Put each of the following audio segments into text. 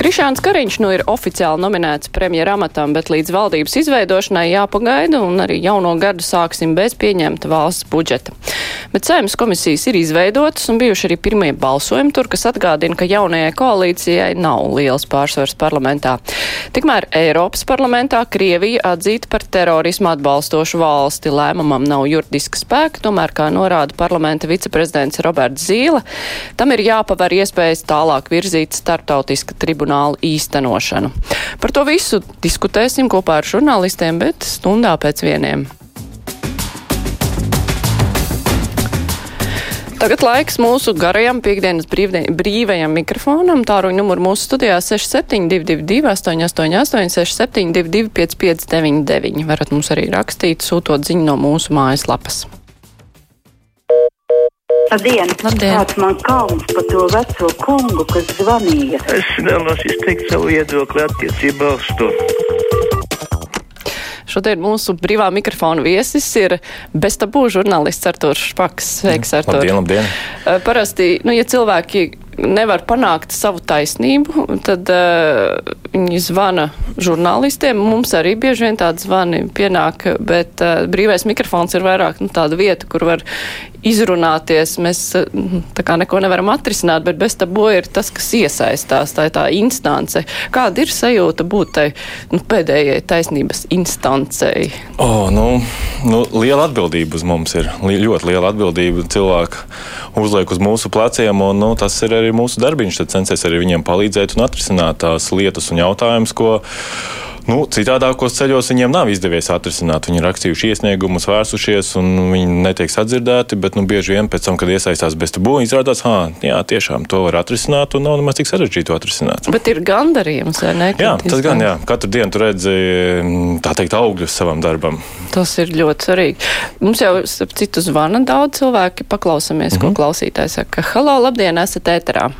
Krišāns Kariņš nu ir oficiāli nominēts premjera amatam, bet līdz valdības izveidošanai jāpagaida un arī jauno gadu sāksim bez pieņemta valsts budžeta. Bet saimnes komisijas ir izveidotas un bijuši arī pirmie balsojumi tur, kas atgādina, ka jaunajai koalīcijai nav liels pārsvars parlamentā. Tikmēr Eiropas parlamentā Krievija atzīta par terorismu atbalstošu valsti. Lēmumam nav juridiska spēka, tomēr, kā norāda parlamenta viceprezidents Roberts Zīle, tam ir jāpaver iespējas tālāk virzīt starptautiska tribunāla īstenošanu. Par to visu diskutēsim kopā ar žurnālistiem, bet stundā pēc vieniem. Tagad laiks mūsu garajam piekdienas brīvdien, brīvajam mikrofonam. Tāruņa numuru mūsu studijā 6722, 888, 672, 559, varat mums arī rakstīt, sūtot ziņu no mūsu mājaslapas. Labdien! Labdien. Kāds man kauns par to veco kungu, kas zvanīja? Es vēlos izteikt savu viedokli attiecībā uz to. Šodien mūsu brīvā mikrofona viesis ir beztabū žurnālists Artūrs Špaks. Sveiks, Artūr! Labdien, labdien! Parasti, nu, ja cilvēki nevar panākt savu taisnību, tad uh, viņi zvana žurnālistiem. Mums arī bieži vien tādi zvani pienāk, bet uh, brīvais mikrofons ir vairāk nu, tāda vieta, kur var izrunāties. Mēs uh, tā kā neko nevaram atrisināt, bet bez tabo ir tas, kas iesaistās, tā ir tā instance. Kāda ir sajūta būt tai nu, pēdējai taisnības instancei? Oh, nu, nu, liela atbildība uz mums ir. Li ļoti liela atbildība cilvēku uzliek uz mūsu pleciem, un nu, tas ir arī mūsu darbiņš. Censies arī viņiem palīdzēt un atrisināt tās lietas un jautājumus, ko nu, citādākos ceļos viņiem nav izdevies atrisināt. Viņi ir rakstījuši iesniegumus, vērsušies, un viņi netiek sadzirdēti, bet nu, bieži vien pēc tam, kad iesaistās bez tabū, izrādās, ka tiešām to var atrisināt, un nav nemaz tik sarežģīti to atrisināt. Bet ir gandarījums, vai ne? Jā, tas gan, jā. Katru dienu tu redzi, tā teikt, augļus savam darbam. Tas ir ļoti svarīgi. Mums jau, starp citu, zvana daudz cilvēki. Paklausāmies, mm -hmm. ko klausītājs saka. Halo, labdien, esat ēterā.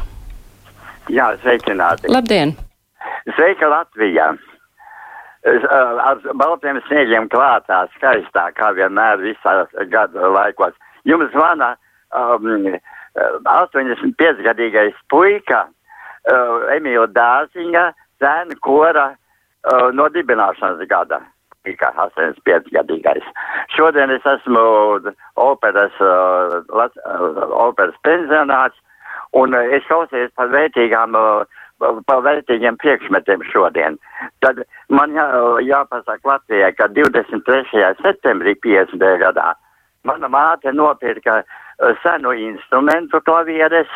Jā, sveicināti. Labdien! Sveika Latvijā. Ar baltiem sniegiem klātā, skaistā, kā vienmēr visā gada laikos. Jums zvana um, 85-gadīgais puika uh, Emīla Dāziņa, zēna kora uh, no dibināšanas gada. Tikai 85-gadīgais. Šodien es esmu operas, uh, lat, uh, operas pensionāts, un uh, es klausījos par vērtīgām, uh, par vērtīgiem priekšmetiem šodien. Tad man jā, jāpasaka Latvijai, ka 23. septembrī 50. gadā mana māte nopirka uh, senu instrumentu klavieres,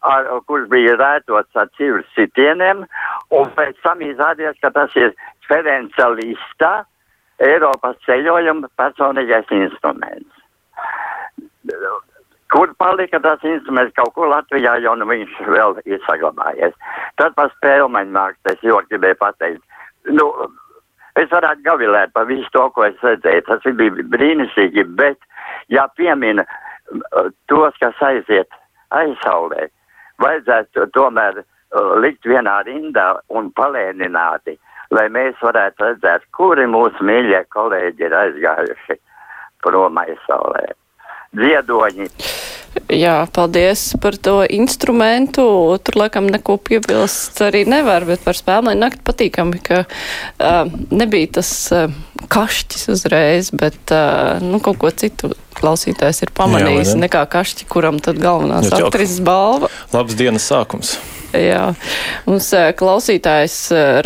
ar, kurš bija rētots ar cīvas sitieniem, un pēc tam izrādījās, ka tas ir Ferenca Lista, Eiropas ceļojuma personīgais instruments. Kur palika tas instruments? Kaut kur Latvijā jau nu viņš vēl ir saglabājies. Tad par spēlmeņu mākslu es jau gribēju pateikt. Nu, es varētu gavilēt par visu to, ko es redzēju. Tas bija brīnišķīgi, bet ja piemina uh, tos, kas aiziet aizsaulē, vajadzētu tomēr uh, likt vienā rindā un palēnināti, lai mēs varētu redzēt, kuri mūsu mīļie kolēģi ir aizgājuši prom aizsaulē. Dziedoņi, Jā, paldies par to instrumentu. Tur laikam neko piebilst arī nevar, bet par spēlēm nakti patīkami, ka uh, nebija tas uh, kašķis uzreiz, bet uh, nu, kaut ko citu klausītājs ir pamanījis, Jā, ne? nekā kašķi, kuram tad galvenās Nu, čau. aktrises balva. Labs dienas sākums! Jā, mums klausītājs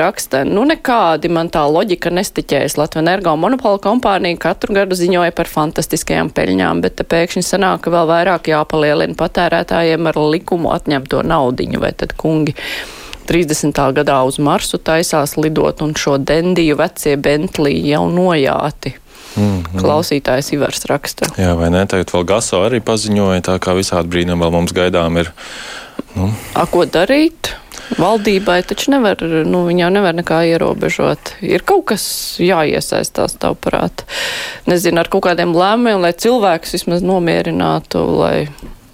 raksta, nu nekādi man tā loģika nestiķējas. Latvijas energo monopola kompānija katru gadu ziņoja par fantastiskajām peļņām, bet pēkšņi sanāk, ka vēl vairāk jāpalielina patērētājiem ar likumu atņemto naudiņu, vai tad kungi 30. gadā uz Marsu taisās lidot un šo dendiju vecie Bentlī jau nojāti. Mm, mm. Klausītājs Ivars raksta. Jā, vai ne? Tagad vēl Gaso arī paziņoja, tā kā visādi brīnumi vēl mums gaidām ir. A, ko darīt? Valdībai taču nevar, nu, jau nevar nekā ierobežot. Ir kaut kas jāiesaistās, tavuprāt. Nezinu, ar kaut kādiem lēmumiem, lai cilvēks vismaz nomierinātu, lai,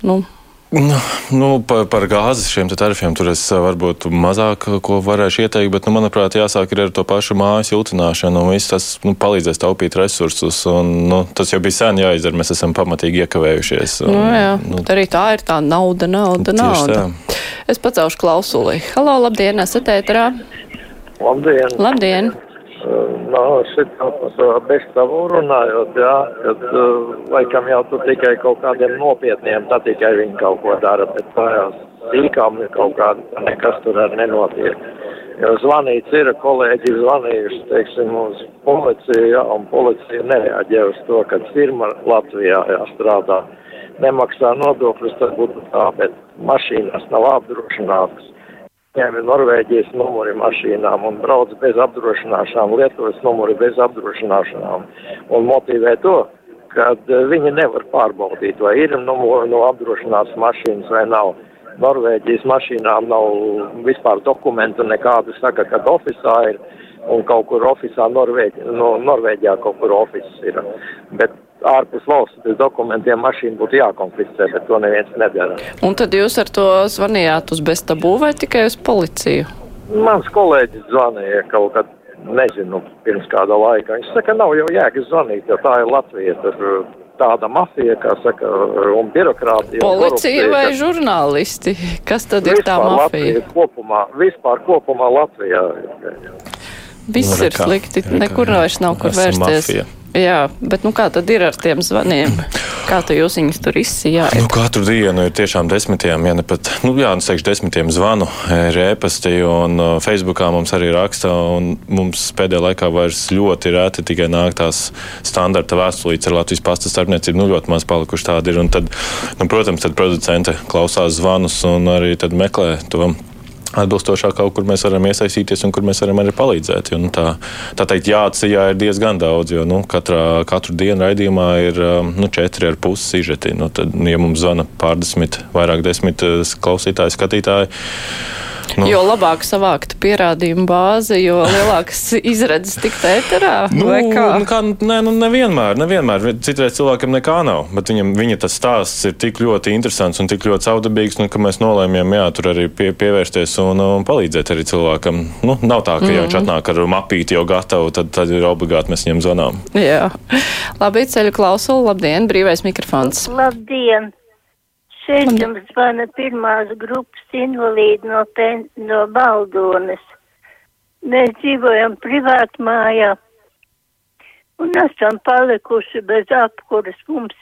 nu, Nu, nu, par, par gāzes šiem tarifiem tur es eh, varbūt mazāk eh, ko varēšu ieteikt, bet, nu, manuprāt, jāsāk ar to pašu mājas siltināšanu. Viss tas nu, palīdzēs taupīt resursus. Un, nu, tas jau bija sen jāizdara, mēs esam pamatīgi iekavējušies. Un, Nu, jā, nu, arī tā ir tā nauda, nauda, nauda. tā. Es pacelšu klausuli. Halo, labdien, esat ēterā. Labdien! Labdien! No, šitā par bezstavu runājot, jā, kad laikam jau tur tikai kaut kādiem nopietniem, tā tikai viņi kaut ko dara, bet tajās sīkām ir kaut kāda, nekas tur arī nenotiek. Jo zvanīts ir, kolēģi zvanījuši, teiksim, uz policiju, jā, un policija nereaģē uz to, ka firma Latvijā jā, strādā, nemaksā nodokļus, tad būtu tā, bet mašīnas nav apdrošinātas ņēma Norvēģijas numuri mašīnām un brauc bez apdrošināšanām, Lietuvas numuri bez apdrošināšanām un motivē to, ka viņi nevar pārbaudīt, vai ir numuri no apdrošinātas mašīnas vai nav. Norvēģijas mašīnām nav vispār dokumentu nekādu, saka, ka ofisā ir un kaut kur ofisā Norvēģi, no Norvēģijā kaut kur ofis ir. Bet ārpus valsts bez dokumentiem mašīnu būtu jākonfiscē, bet to neviens nedara. Un tad jūs ar to zvanījāt uz bestabū vai tikai uz policiju? Mans kolēģis zvanīja kaut kad, nezinu, pirms kāda laika. Viņš saka, nav jau jēgas zvanīt, jo tā ir Latvija. Tur tāda mafija, kā saka, un birokrātija. un Policija korupcija, vai ka žurnālisti? Kas tad ir tā vispār mafija? Latvija Kopumā, vispār kopumā Latvijā. Viss Nu, ir slikti, nekur vairs nav kur Esam vērsties. mafija. Jā, bet nu kā tad ir ar tiem zvaniem? Kā tu jūs viņus tur izsijājat? Nu, katru dienu ir tiešām desmitiem, ja ne pat, nu, jā, nu, teikšu, desmitiem zvanu, rēpasti, un uh, Facebookā mums arī raksta, un mums pēdējā laikā vairs ļoti reti tikai nāk tās standarta vēstulītes ar Latvijas pasta starpniecību, nu, ļoti maz palikuši tādi ir, un tad, nu, protams, tad producente klausās zvanus un arī tad meklē to atbilstošāk kaut kur mēs varam iesaistīties un kur mēs varam arī palīdzēt. Jo, nu, tā, tā teikt, jāatsijā ir diezgan daudz, jo nu, katrā, katru dienu raidījumā ir um, nu, četri ar pusi sižeti. Nu, tad, ja mums zvana pārdesmit, vairāk desmit uh, klausītāji, skatītāji, Nu. Jo labāk savākt pierādījumu bāzi, jo lielākas izredzes tikt ēterā. Nu, kā? nu, kā, nē, nu, nevienmēr, nevienmēr. Citreiz cilvēkam nekā nav, bet viņam, viņa tas stāsts ir tik ļoti interesants un tik ļoti caudabīgs, nu, ka mēs nolēmjam, jā, tur arī pie, pievērsties un, un palīdzēt arī cilvēkam. Nu, nav tā, ka mm. jau viņš atnāk ar mapīti jau gatavu, tad, tad ir obligāti mēs viņam zvanām. Jā. Labi, ceļu klausulu, labdien, brīvais mikrofons. Labdien! Šeit jums zvana pirmās grupas invalīdi no, pen, no Baldonas. Mēs dzīvojam privātmājā un esam palikuši bez apkuras. Mums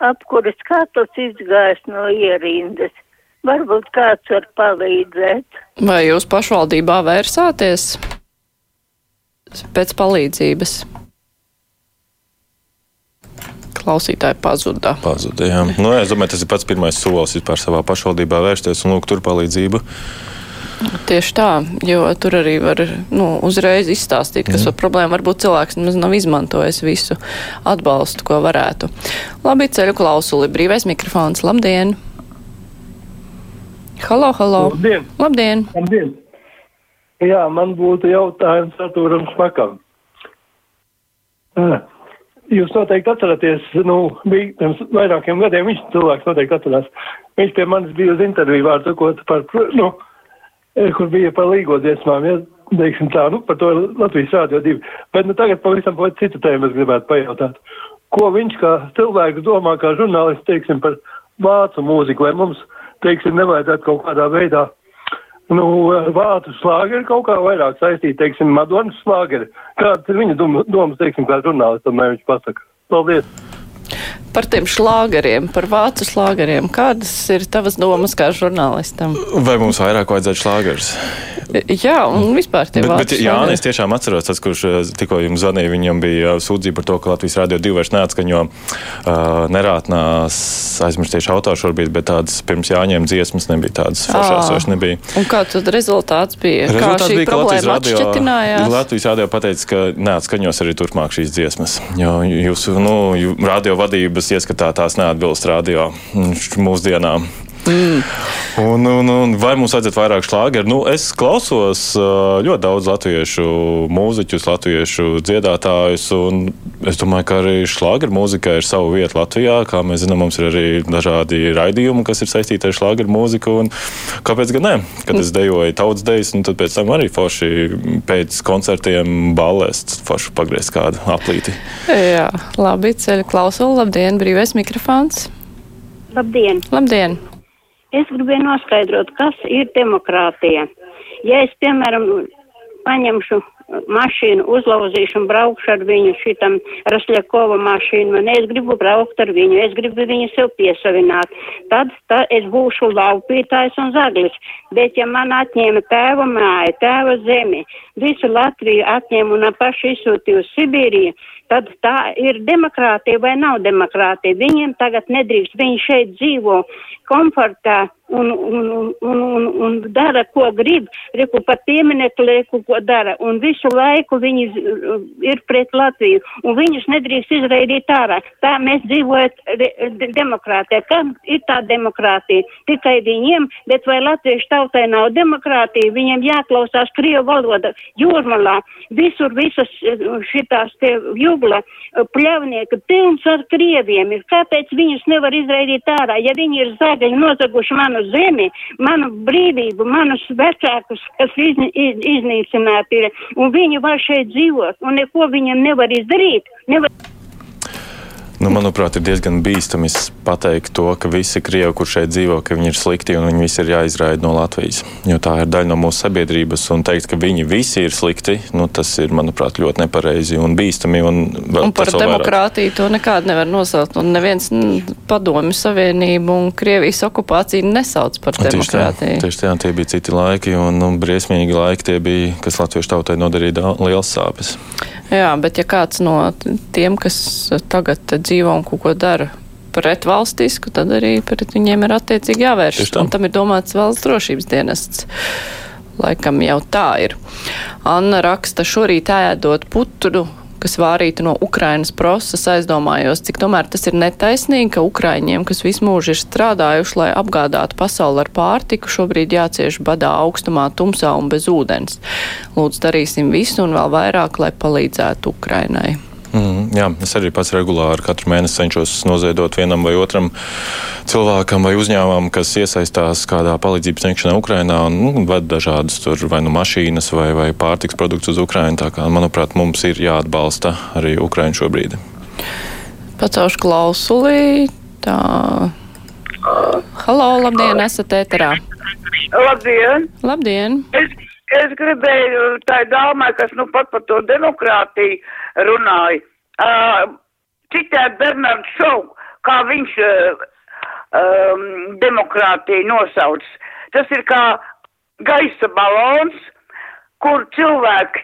apkuras katls izgājis no ierindas. Varbūt kāds var palīdzēt. Vai jūs pašvaldībā vērsāties pēc palīdzības? Klausītāji pazuda. Pazuda, jā. nu, jā, es domāju, tas ir pats pirmais solis vispār savā pašvaldībā vērsties un lūgt tur palīdzību. Tieši tā, jo tur arī var nu, uzreiz izstāstīt, kas ir problēma. Varbūt cilvēks nemaz nav izmantojis visu atbalstu, ko varētu. Labi, ceļu klausuli, brīvais mikrofons. Labdien! Halo, halo! Labdien! Labdien! Labdien! Jā, man būtu jautājums Artūram Šmakam. Ah, Jūs noteikti atceraties, nu, bija pirms vairākiem gadiem, viņš cilvēks noteikti atcerās. Viņš pie manis bija uz interviju vārdu sakot par, nu, eh, kur bija par līgo dziesmām, ja, teiksim tā, nu, par to Latvijas rādio divi. Bet, nu, tagad pavisam par citu tēmu es gribētu pajautāt. Ko viņš kā cilvēks domā, kā žurnālists, teiksim, par vācu mūziku, vai mums, teiksim, nevajadzētu kaut kādā veidā Nu, vācu slāgeri kaut kā vairāk saistīti, teiksim, Madonas slāgeri. Kāds ir viņa dom- domas, teiksim, kā žurnālistam, lai viņš pasaka? Paldies! Par tiem šlāgeriem, par vācu šlāgeriem. Kādas ir tavas domas kā žurnālistam? Vai mums vairāk vajadzētu šlāgerus? Jā, un vispār tie Bet, bet Jā, es tiešām atceros, tas, kurš eh, tikko jums zvanīja, viņam bija uh, sūdzība par to, ka Latvijas Rādio 2 vairs neatskaņo uh, nerātnās aizmirstieši autors varbūt, bet tādas pirms jāņem dziesmas nebija tādas foršās vairs nebija. Un kā tad rezultāts bija? Rezultāts kā šī bija, Latvijas problēma radio, atšķetinājās? Latvijas radio pateica, ka neatskaņos arī turpmāk šīs dziesmas. Jo jūsu nu, radio vadības ieskatā tās neatbilst radio mm, mūsdienām. Mm. Un, un, un vai mums vajadzētu vairāk šlāgeru? Nu, es klausos ļoti daudz latviešu mūziķus, latviešu dziedātājus, un es domāju, ka arī šlāgeru mūzika ir sava vieta Latvijā. Kā mēs zinām, mums ir arī dažādi raidījumi, kas ir saistīti ar šlāgeru mūziku. Kāpēc gan ne? Kad es dejoju tautas dejas, un tad pēc tam arī forši pēc koncertiem ballēs forši pagriezt kādu aplīti. Jā, labi, ceļu klausulu, labdien, brīvais mikrofons. Labdien! Labdien! Es gribēju noskaidrot, kas ir demokrātija. Ja es, piemēram, paņemšu mašīnu, uzlauzīšu un braukšu ar viņu šitam Rasļakova mašīnu, un es gribu braukt ar viņu, es gribu viņu sev piesavināt, tad tā, es būšu laupītājs un zaglis. Bet ja man atņēma tēva māju, tēva zemi, visu Latviju atņēma un paši izsūtīja uz Sibīriju, tad tā ir demokrātija vai nav demokrātija. Viņiem tagad nedrīkst, viņi šeit dzīvo komfortā un, un, un, un, un, dara, ko grib, reku pat pieminieku lieku, ko dara, un visu laiku viņi ir pret Latviju, un viņus nedrīkst izraidīt ārā. Tā mēs dzīvojam demokrātijā. Kā ir tā demokrātija? Tikai viņiem, bet vai latviešu tautai nav demokrātija, viņiem jāklausās Krievu valoda jūrmalā, visur visas šitās tie jūgla pļavnieki pilns ar Krieviem ir. Kāpēc viņus nevar izraidīt ārā? Ja viņi ir zagaļi nozaguši manu zemi, manu brīvību, manus vecākus, kas izni, iz, iznīcināti ir, un viņi var šeit dzīvot, un neko viņam nevar izdarīt. Nevar... Nu, manuprāt, ir diezgan bīstami pateikt to, ka visi krievi, kur šeit dzīvo, ka viņi ir slikti un viņi visi ir jāizraida no Latvijas. Jo tā ir daļa no mūsu sabiedrības. Un teikt, ka viņi visi ir slikti, nu, tas ir, manuprāt, ļoti nepareizi un bīstami. Un, un par demokrātiju vairāk. to nekādu nevar nosaukt. Un neviens padomju savienību un Krievijas okupāciju nesauc par demokrātiju. Tieši tā, tie bija citi laiki un nu, briesmīgi laiki tie bija, kas latviešu tautai nodarīja liels sāpes. Jā, bet ja kāds no tiem, kas tagad dzīvo un kaut ko dara pret valstisku, tad arī pret viņiem ir attiecīgi jāvērš. Un tam ir domāts valsts drošības dienests. Laikam jau tā ir. Anna raksta, šorīt ēdot putru kas vārīta no Ukrainas prosas, aizdomājos, cik tomēr tas ir netaisnīgi, ka Ukraiņiem, kas visu mūžu ir strādājuši, lai apgādātu pasauli ar pārtiku, šobrīd jācieš badā augstumā, tumsā un bez ūdens. Lūdzu, darīsim visu un vēl vairāk, lai palīdzētu Ukrainai. Mm, jā, es arī pats regulāri katru mēnesi cenšos noziedot vienam vai otram cilvēkam vai uzņēmumam, kas iesaistās kādā palīdzības sniegšanā Ukrainā un nu, ved dažādas tur vai nu mašīnas vai, vai pārtiks produktus uz Ukrainu. Tā kā, manuprāt, mums ir jāatbalsta arī Ukraina šobrīd. Pacaušu klausulī. Tā. Halo, labdien, esat ēterā. Labdien! Labdien! Es, es gribēju tā dāmai, kas nu pat par to demokrātiju runāja. Uh, citēt Bernards Šau, kā viņš uh, um, demokrātiju nosauc. Tas ir kā gaisa balons, kur cilvēki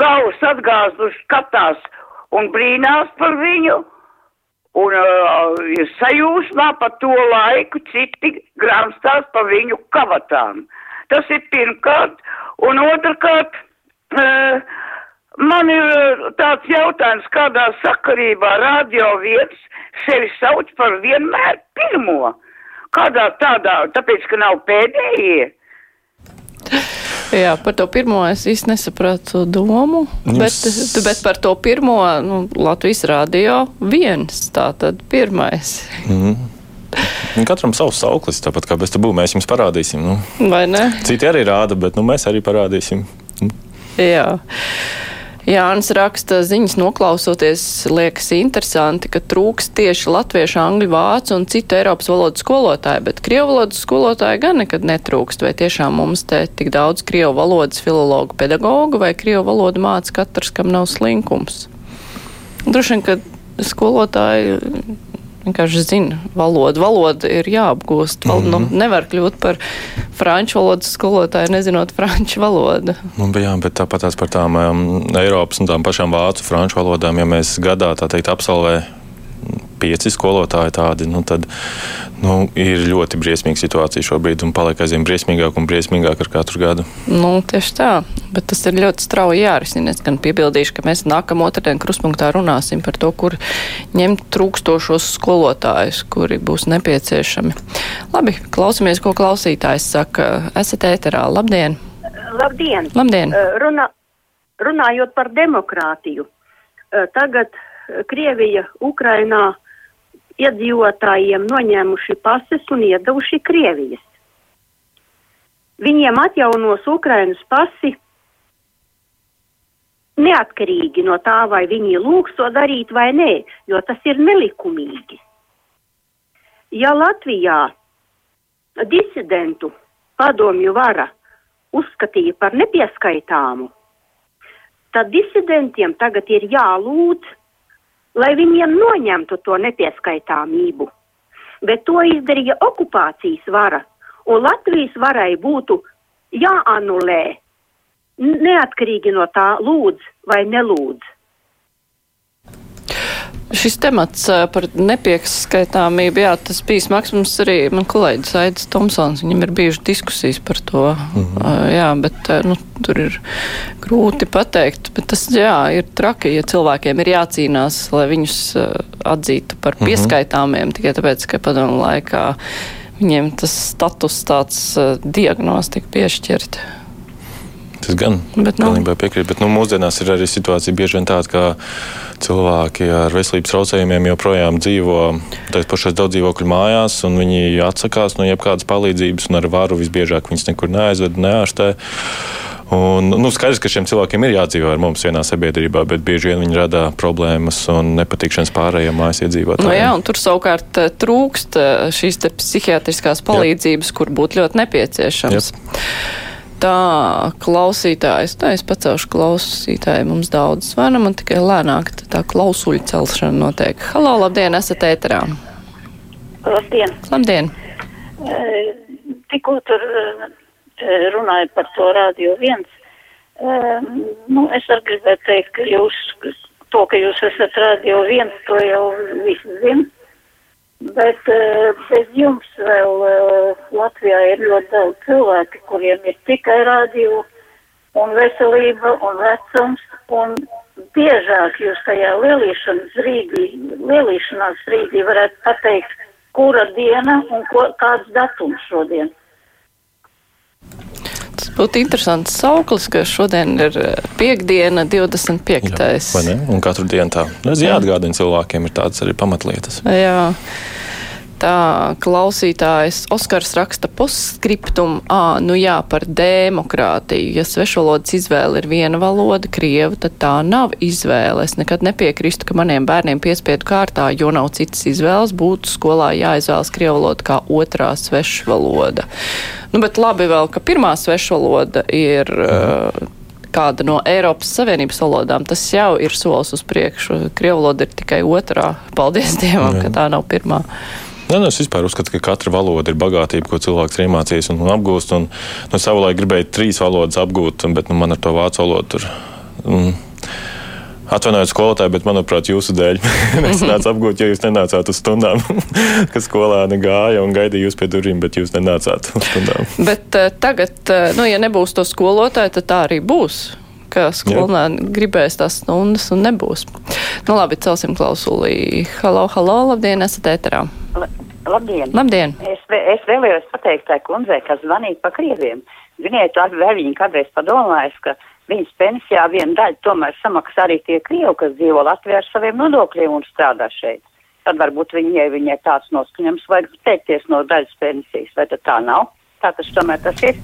galvas atgāzuši skatās un brīnās par viņu. Un uh, ir sajūsmā par to laiku, citi grāmstās par viņu kavatām. Tas ir pirmkārt, un otrkārt, uh, Man ir eh, tāds jautājums, kādā sakarībā radio viens sevi sauc par vienmēr pirmo. Kādā tādā, tāpēc, ka nav pēdējie. Jā, par to pirmo es īsti nesapratu domu, bet, bet par to pirmo nu, Latvijas radio viens, tā tad pirmais. Mm. Katram savs sauklis, tāpat kā bez tabū mēs jums parādīsim. Nu. Vai ne? Citi arī rāda, bet nu, mēs arī parādīsim. Jā. Jānis raksta ziņas noklausoties, liekas interesanti, ka trūks tieši latviešu, angļu, vācu un citu Eiropas valodu skolotāju, bet krievu valodas skolotāju gan nekad netrūkst. Vai tiešām mums te tik daudz krievu valodas filologu pedagogu vai krievu valodu māca katrs, kam nav slinkums? Droši vien, ka skolotāji vienkārši zina valodu. Valoda ir jāapgūst. Val, mm -hmm. nu, nevar kļūt par franču valodas skolotāju, nezinot franču valodu. Nu, bet, jā, bet tāpat par tām um, Eiropas un tām pašām vācu franču valodām, ja mēs gadā tā teikt absolvē pieci skolotāji tādi, nu, tad nu, ir ļoti briesmīga situācija šobrīd un paliek aizvien briesmīgāk un briesmīgāk ar katru gadu. Nu, tieši tā, bet tas ir ļoti strauji jārisina. Es gan piebildīšu, ka mēs nākamā otrdien kruspunktā runāsim par to, kur ņemt trūkstošos skolotājus, kuri būs nepieciešami. Labi, klausamies, ko klausītājs saka. Esat ēterā. Labdien! Labdien! Labdien. Runā, runājot par demokrātiju. Tagad Krievija Ukrainā iedzīvotājiem noņēmuši pases un iedavuši Krievijas. Viņiem atjaunos Ukrainas pasi neatkarīgi no tā, vai viņi lūgs to darīt vai nē, jo tas ir nelikumīgi. Ja Latvijā disidentu padomju vara uzskatīja par nepieskaitāmu, tad disidentiem tagad ir jālūdz lai viņiem noņemtu to nepieskaitāmību. Bet to izdarīja okupācijas vara, un Latvijas varai būtu jāanulē, neatkarīgi no tā lūdz vai nelūdz. Šis temats par nepieskaitāmību, jā, tas bija smags. Mums arī man kolēģis Aidis Tomsons, viņam ir bijušas diskusijas par to. Mm -hmm. Jā, bet nu, tur ir grūti pateikt. Bet tas, jā, ir traki, ja cilvēkiem ir jācīnās, lai viņus atzītu par mhm. pieskaitāmiem, mm -hmm. tikai tāpēc, ka padomu laikā viņiem tas status tāds diagnostika piešķirt. Tas gan bet, nu, pilnībā piekrīt. Bet nu, mūsdienās ir arī situācija bieži vien tāda, ka cilvēki ar veselības traucējumiem joprojām dzīvo tajās pašās daudz dzīvokļu mājās, un viņi atsakās no jebkādas palīdzības, un ar varu visbiežāk viņas nekur neaizved, neārstē. Un, nu, skaidrs, ka šiem cilvēkiem ir jādzīvo ar mums vienā sabiedrībā, bet bieži vien viņi rada problēmas un nepatikšanas pārējiem mājas iedzīvotājiem. Nu, jā, un tur savukārt eh, trūkst eh, šīs psihiatriskās palīdzības, jā. kur būtu ļoti nepieciešams. Jā. Tā klausītājs, tā es pacelšu klausītāju, mums daudz zvana, man tikai lēnāk tā klausuļu celšana notiek. Halo, labdien, esat ēterā. Labdien. Labdien. Tikko tur runāja par to radio viens. Nu, es arī gribētu teikt, ka jūs, to, ka jūs esat radio viens, to jau visi zina. Bet uh, bez jums vēl uh, Latvijā ir ļoti daudz cilvēki, kuriem ir tikai radio un veselība un vecums. Un biežāk jūs tajā lielīšanas brīdī, lielīšanās brīdī varētu pateikt, kura diena un ko, kāds datums šodien. Tas būtu interesants sauklis, ka šodien ir piekdiena, 25. Jā, un katru dienu tā. Es jāatgādina cilvēkiem, ir tādas arī pamatlietas. Jā. Tā klausītājs Oskars raksta postskriptum, ā, nu jā, par demokrātiju. Ja svešvalodas izvēle ir viena valoda, krievu, tad tā nav izvēle. Es nekad nepiekrīstu, ka maniem bērniem piespiedu kārtā, jo nav citas izvēles, būtu skolā jāizvēlas krievu valoda kā otrā svešvaloda. Nu, bet labi vēl, ka pirmā svešvaloda ir. Uh, kāda no Eiropas Savienības valodām, tas jau ir solis uz priekšu. Krievu valoda ir tikai otrā. Paldies Dievam, Jā. ka tā nav pirmā. Nē, es vispār uzskatu, ka katra valoda ir bagātība, ko cilvēks ir iemācījies un apgūst. Un, nu, savulaik gribēju trīs valodas apgūt, bet nu, man ar to vācu valodu tur. Mm, Atvainojiet, skolotāji, bet, manuprāt, jūsu dēļ nesanāca apgūt, jo jūs nenācāt uz stundām, kas skolā negāja un gaidīja jūs pie durvīm, bet jūs nenācāt uz stundām. Bet uh, tagad, uh, nu, ja nebūs to skolotāju, tad tā arī būs ka skolēni gribēs tās stundas un nebūs. Nu labi, celsim klausulī. Halo, halo, labdien, esat ēterā. Labdien! Labdien. Es, es vēlējos pateikt tai kundzei, kas zvanīja pa krieviem. Ziniet, vai viņi kādreiz padomājas, ka viņas pensijā viena daļa tomēr samaksā arī tie krievi, kas dzīvo Latvijā ar saviem nodokļiem un strādā šeit. Tad varbūt viņai, viņai tāds noskaņams vajag teikties no daļas pensijas, vai tad tā nav? Tā tas tomēr tas ir.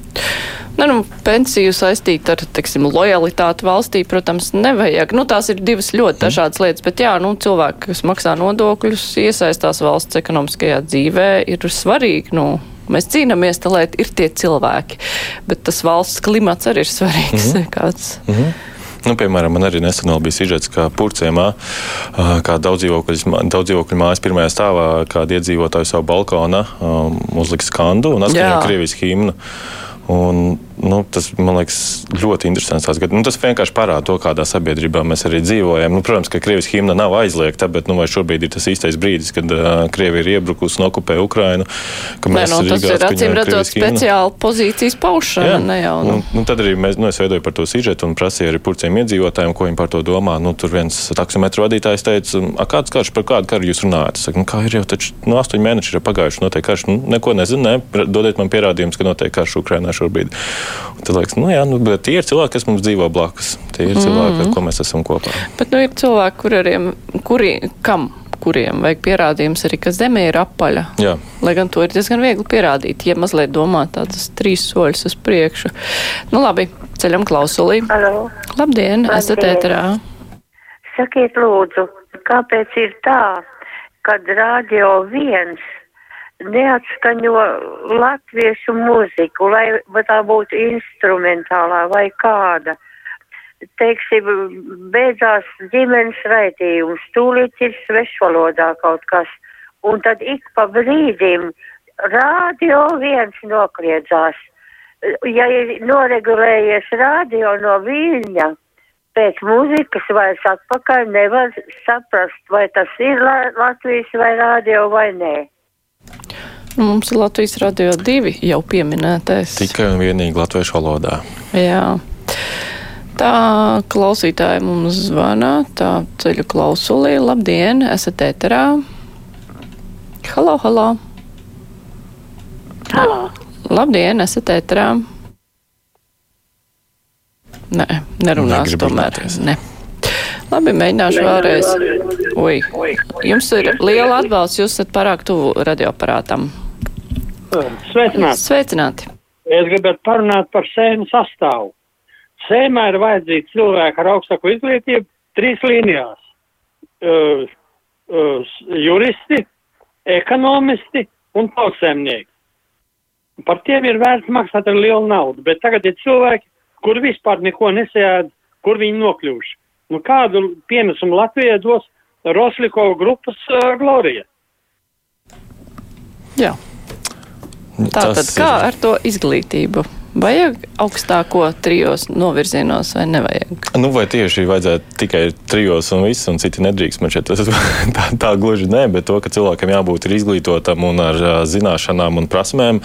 Nu, nu, pensiju saistīt ar, teiksim, lojalitāti valstī, protams, nevajag. Nu, tās ir divas ļoti mhm. dažādas lietas, bet jā, nu, cilvēki, kas maksā nodokļus, iesaistās valsts ekonomiskajā dzīvē, ir svarīgi, nu, mēs cīnāmies, tā, lai ir tie cilvēki, bet tas valsts klimats arī ir svarīgs. Mm -hmm. Kāds. Mm -hmm. Nu, piemēram, man arī nesen bija sižets, ka Purcēmā, kā daudz dzīvokļu mājas pirmajā stāvā, kāda iedzīvotāja savu balkonu um, uzlika skandu un atskaņoja Krievijas himnu. Un nu, tas man liekas ļoti interesants. Nu, tas vienkārši parāda to, kādā sabiedrībā mēs arī dzīvojam. Nu, protams, ka Krievijas himna nav aizliegta, bet nu, šobrīd ir tas īstais brīdis, kad uh, Krievija ir iebrukusi un okupē Ukrainu. Nē, nu, tas ir acīm redzot speciāli pozīcijas paušana. Ne jau, nu. Un, nu, tad arī mēs, nu, es veidoju par to sižetu un prasīju arī purciem iedzīvotājiem, ko viņi par to domā. Nu, tur viens taksometru vadītājs teica, kāds karš par kādu karu jūs runājat? Saku, nu, kā ir jau taču nu, astoņi mēneši ir pagājuši, notiek karš. Nu, neko nezinu, ne? dodiet man pierādījumus, ka notiek karš Ukrainā šobrīd. Un tad liekas, nu jā, nu, bet tie ir cilvēki, kas mums dzīvo blakus. Tie ir mm -hmm. cilvēki, ar ko mēs esam kopā. Bet nu, ir cilvēki, kuriem, kuri, kam kuriem vajag pierādījums arī, ka zeme ir apaļa. Jā. Lai gan to ir diezgan viegli pierādīt, ja mazliet domā tādus trīs soļus uz priekšu. Nu labi, ceļam klausulī. Halo. Labdien, Labdien. esat ēterā. Sakiet lūdzu, kāpēc ir tā, kad radio viens neatskaņo latviešu mūziku, lai tā būtu instrumentālā vai kāda. Teiksim, beidzās ģimenes raidījums, tūlīt ir svešvalodā kaut kas, un tad ik pa brīdim rādio viens nokliedzās. Ja ir noregulējies rādio no Viļņa, pēc mūzikas vairs atpakaļ nevar saprast, vai tas ir Latvijas vai rādio vai nē. Nu, mums ir Latvijas radio divi jau pieminētais. Tikai un vienīgi latviešu valodā. Jā. Tā klausītāja mums zvana, tā ceļu klausulī. Labdien, esat ēterā. Halo, halo. Halo. Labdien, esat ēterā. Nē, nerunās tomēr. Ne. Labi, mēģināšu vēlreiz. Ui. Jums ir liela atbalsts, jūs esat pārāk tuvu radioaparātam. Sveicināti. Sveicināti. Es gribētu parunāt par sēmu sastāvu. Sēmā ir vajadzīgi cilvēki ar augstāku izglītību trīs līnijās. Uh, uh, juristi, ekonomisti un tautsēmnieki. Par tiem ir vērts maksāt ar lielu naudu, bet tagad ir cilvēki, kur vispār neko nesējāda, kur viņi nokļuvuši. Nu, kādu pienesumu Latvijai dos Roslikova grupas uh, Glorija? Jā. Tātad kā ir... ar to izglītību? Vajag augstāko trijos novirzienos vai nevajag? Nu, vai tieši vajadzētu tikai trijos un viss, un citi nedrīkst? Man šķiet, tas tā, tā gluži nē, bet to, ka cilvēkam jābūt izglītotam un ar zināšanām un prasmēm.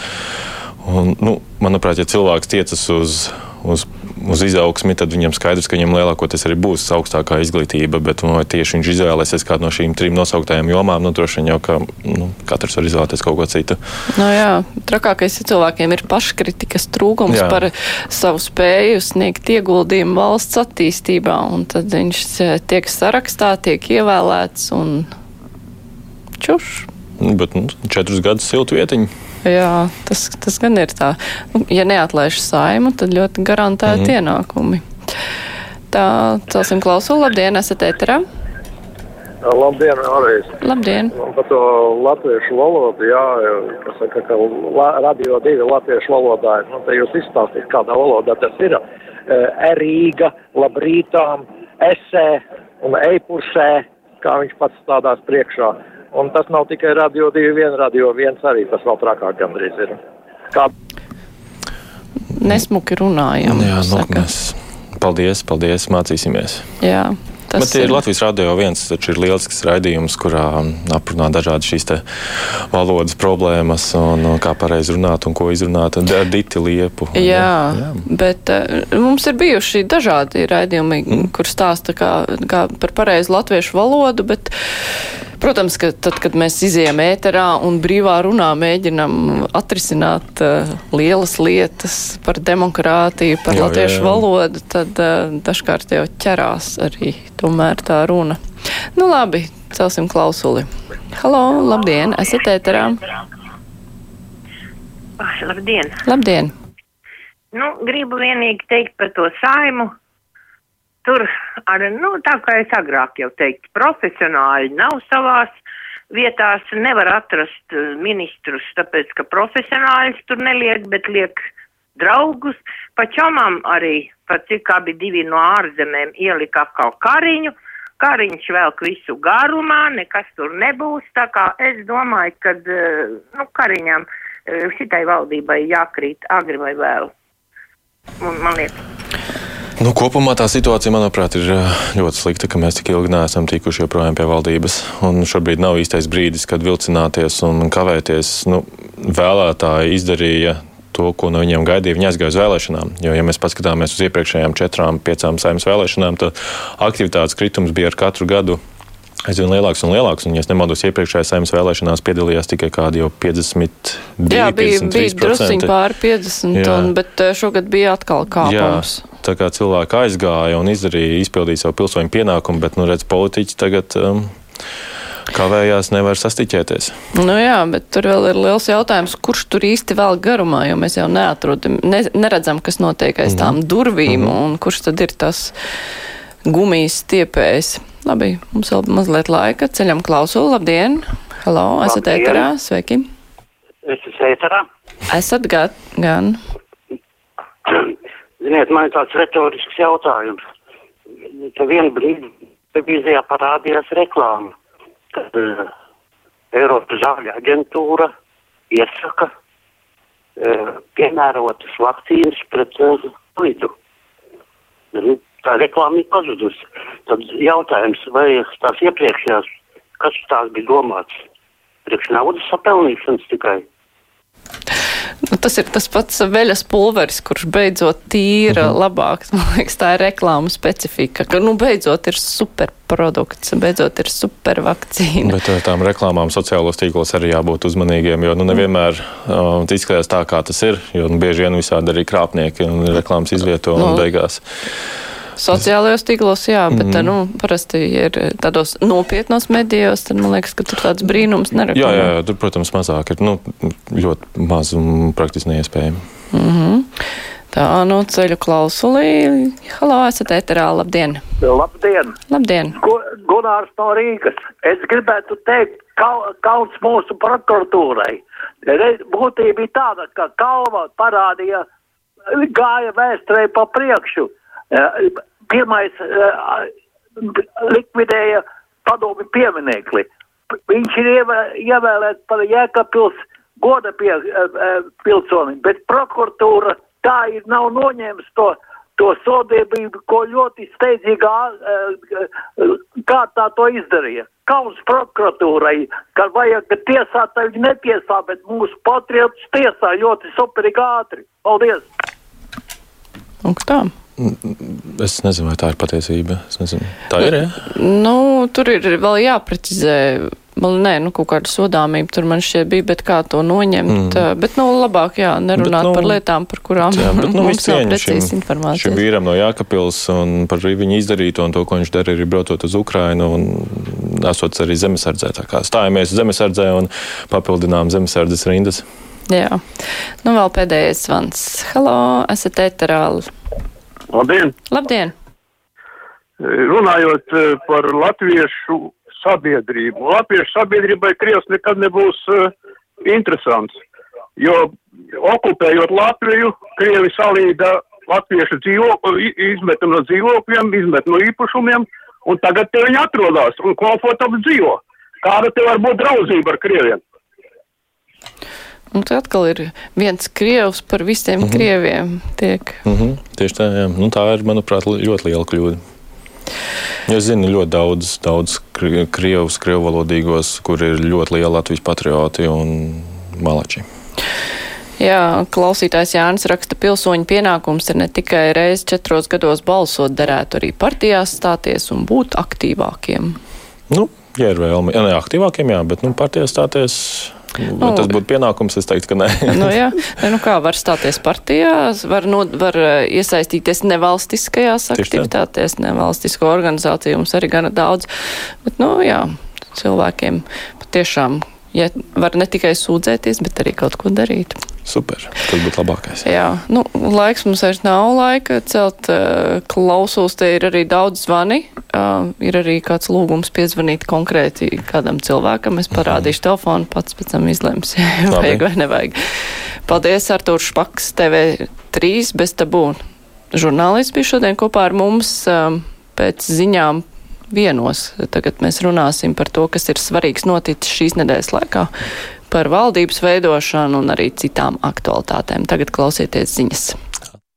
Un, nu, manuprāt, ja cilvēks tiecas uz uz, uz izaugsmi, tad viņam skaidrs, ka viņam lielākoties arī būs augstākā izglītība. Bet nu, tieši viņš izvēlēsies kādu no šīm trim nosauktajām jomām, nu, droši vien jau ka nu, katrs var izvēlēties kaut ko citu. Nu, jā, trakākais cilvēkiem ir paškritikas trūkums jā. par savu spēju sniegt ieguldījumu valsts attīstībā. Tad viņš eh, tiek sarakstā, tiek ievēlēts un čuš. Bet nu, četrus gadus siltu vietiņu. Jā, tas, tas gan ir tā. Nu, ja neatlaiž saimu, tad ļoti garantēti mm. ienākumi. Tā, celsim klausulu. Labdien, esat ēterā. Labdien, vēlreiz. Labdien. Par to latviešu valodu, jā, kas saka, ka la, radio divi latviešu valodā, nu, te jūs izstāstīt, kādā valodā tas ir. Erīga, labrītām, esē un eipusē, kā viņš pats stādās priekšā. Un tas nav tikai radio 2, radio 1 arī tas vēl trakāk gandrīz ir. Kā... Nesmuki runājam. Jā, nu, mēs. Paldies, paldies, mācīsimies. Jā. Tas Bet ir Latvijas radio viens, taču ir lielisks raidījums, kurā aprunā dažādas šīs valodas problēmas un, kā pareizi runāt un ko izrunāt ar diti liepu. Jā, jā, bet uh, mums ir bijuši dažādi raidījumi, mm. kur stāsta kā, kā par pareizu latviešu valodu, bet Protams, ka tad, kad mēs izējām ēterā un brīvā runā mēģinam atrisināt uh, lielas lietas par demokrātiju, par jā, latviešu jā, jā. valodu, tad uh, dažkārt jau ķerās arī tomēr tā runa. Nu labi, celsim klausuli. Halo, labdien, esat ēterā? Oh, labdien! Labdien! Nu, gribu vienīgi teikt par to saimu tur, ar, nu, tā kā es agrāk jau teicu, profesionāļi nav savās vietās, nevar atrast eh, ministrus, tāpēc, ka profesionāļus tur neliek, bet liek draugus. Pa čomam arī, pat cik abi divi no ārzemēm ielika atkal kariņu. Kariņš velk visu garumā, nekas tur nebūs, tā kā es domāju, ka, eh, nu, kariņam eh, šitai valdībai jākrīt agri vai vēl. Man, man liekas. Nu, kopumā tā situācija, manuprāt, ir ļoti slikta, ka mēs tik ilgi neesam tikuši joprojām pie valdības. Un šobrīd nav īstais brīdis, kad vilcināties un kavēties. Nu, vēlētāji izdarīja to, ko no viņiem gaidīja. Viņi aizgāja uz vēlēšanām. Jo, ja mēs paskatāmies uz iepriekšējām četrām, piecām saimnes vēlēšanām, tad aktivitātes kritums bija ar katru gadu aizvien lielāks un lielāks. Un, ja nemaldos, iepriekšējā saimnes vēlēšanās piedalījās tikai kādi jau 52. Jā, bija, bija drusciņi pāri 50, Jā. un, bet šogad bija atkal kāpums. Jā, tā kā cilvēki aizgāja un izdarīja, izpildīja savu pilsoņu pienākumu, bet, nu, redz, politiķi tagad. Um, kavējās, nevar sastiķēties. Nu jā, bet tur vēl ir liels jautājums, kurš tur īsti vēl garumā, jo mēs jau neatrodam, ne, neredzam, kas notiek aiz -hmm. tām durvīm, mm -hmm. un kurš tad ir tas gumijas stiepējs. Labi, mums vēl mazliet laika. Ceļam klausulu. Labdien! Halo, esat Labdien. ēterā. Sveiki! Es esmu ēterā. Esat gan. gan. Ziniet, man ir tāds retorisks jautājums. Te vienu brīdi televīzijā parādījās reklāma, kad uh, Eiropas zāļu aģentūra iesaka uh, piemērotas vakcīnas pret uh, lidu tā reklāma ir pazudusi. Tad jautājums, vai tās iepriekšējās, kas tās bija domāts, priekš naudas sapelnīšanas tikai? Nu, tas ir tas pats veļas pulveris, kurš beidzot tīra, mm -hmm. labāks. Man liekas, tā ir reklāmas specifika, ka, nu, beidzot ir superprodukts, beidzot ir supervakcīna. Bet ar tām reklāmām sociālos tīklos arī jābūt uzmanīgiem, jo, nu, nevienmēr uh, izskatās tā, kā tas ir, jo, nu, bieži vien visādi arī krāpnieki un reklāmas izvieto un nu, beigās. Sociālajos tīklos, jā, bet mm. nu, parasti ir tādos nopietnos medijos, tad man liekas, ka tur tāds brīnums nereklamē. Jā, jā, jā, tur, protams, mazāk ir nu, ļoti maz un praktiski neiespējami. Mm -hmm. Tā, nu, ceļu klausulī. Halo, esat ēterā, labdien! Labdien! Labdien! Gunārs no Rīgas. Es gribētu teikt, kal, kauns mūsu prokuratūrai. Būtība bija tāda, ka kalva parādīja, gāja vēsturē pa priekšu Pirmais likvidēja padomi pieminekli. Viņš ir ievēlēts par Jēkabpils goda pie, pilsoni, bet prokuratūra tā ir nav noņēmis to, to sodību, ko ļoti steidzīgā kārtā to izdarīja. Kauns prokuratūrai, ka vajag tiesāt, tā viņi netiesā, bet mūsu patriotus tiesā ļoti superīgi ātri. Paldies! Un tā. Es nezinu, vai tā ir patiesība. Tā ir. Ja? Nu, tur ir vēl jāprecizē. Man, nē, nu, kaut kāda sodāmība tur man šķiet bija, bet kā to noņemt. Mm. Bet, nu, labāk, jā, nerunāt bet, nu, par lietām, par kurām jā, bet, nu, mums nav precīzas informācijas. Šim vīram no Jākapils un par viņu izdarīto un to, ko viņš dara, arī braucot uz Ukrainu un esot arī zemesardzē. Tā kā stājamies zemesardzē un papildinām zemesardzes rindas. Jā. Nu, vēl pēdējais zvans. Halo, esat ēterāli. Labdien! Labdien! Runājot eh, par latviešu sabiedrību. Latviešu sabiedrībai Krievs nekad nebūs uh, interesants, jo okupējot Latviju, Krievi salīda latviešu dzīvokli, izmeta no dzīvokļiem, izmeta no īpašumiem, un tagad te viņi atrodas un komfortabli dzīvo. Kāda te var būt draudzība ar Krieviem? Un tad atkal ir viens krievs par visiem mm -hmm. krieviem. Tiek. Mm -hmm. Tieši tā, jā. Nu, tā ir, manuprāt, ļoti liela kļūda. Es zinu ļoti daudz, daudz krievus, krievvalodīgos, kur ir ļoti liela Latvijas patrioti un malači. Jā, klausītājs Jānis raksta, pilsoņu pienākums ir ne tikai reizi četros gados balsot, derētu arī partijās stāties un būt aktīvākiem. Nu, ja ir vēlme, ja ne aktīvākiem, jā, bet nu, partijās stāties Nu, nu, tas būtu pienākums, es teiktu, ka nē. nu, jā, nu kā var stāties partijās, var, no, var iesaistīties nevalstiskajās aktivitātēs, nevalstisko organizāciju mums arī gana daudz. Bet, nu, jā, cilvēkiem patiešām ja var ne tikai sūdzēties, bet arī kaut ko darīt. Super, tas būtu labākais. Jā, nu, laiks mums vairs nav laika celt uh, klausuls, te ir arī daudz zvani, uh, ir arī kāds lūgums piezvanīt konkrēti kādam cilvēkam, es parādīšu mhm. telefonu, pats pēc tam izlems, vajag vai nevajag. Paldies, Artūrs Špaks, TV3 bez tabū. Žurnālists bija šodien kopā ar mums um, pēc ziņām vienos. Tagad mēs runāsim par to, kas ir svarīgs noticis šīs nedēļas laikā, par valdības veidošanu un arī citām aktualitātēm. Tagad klausieties ziņas.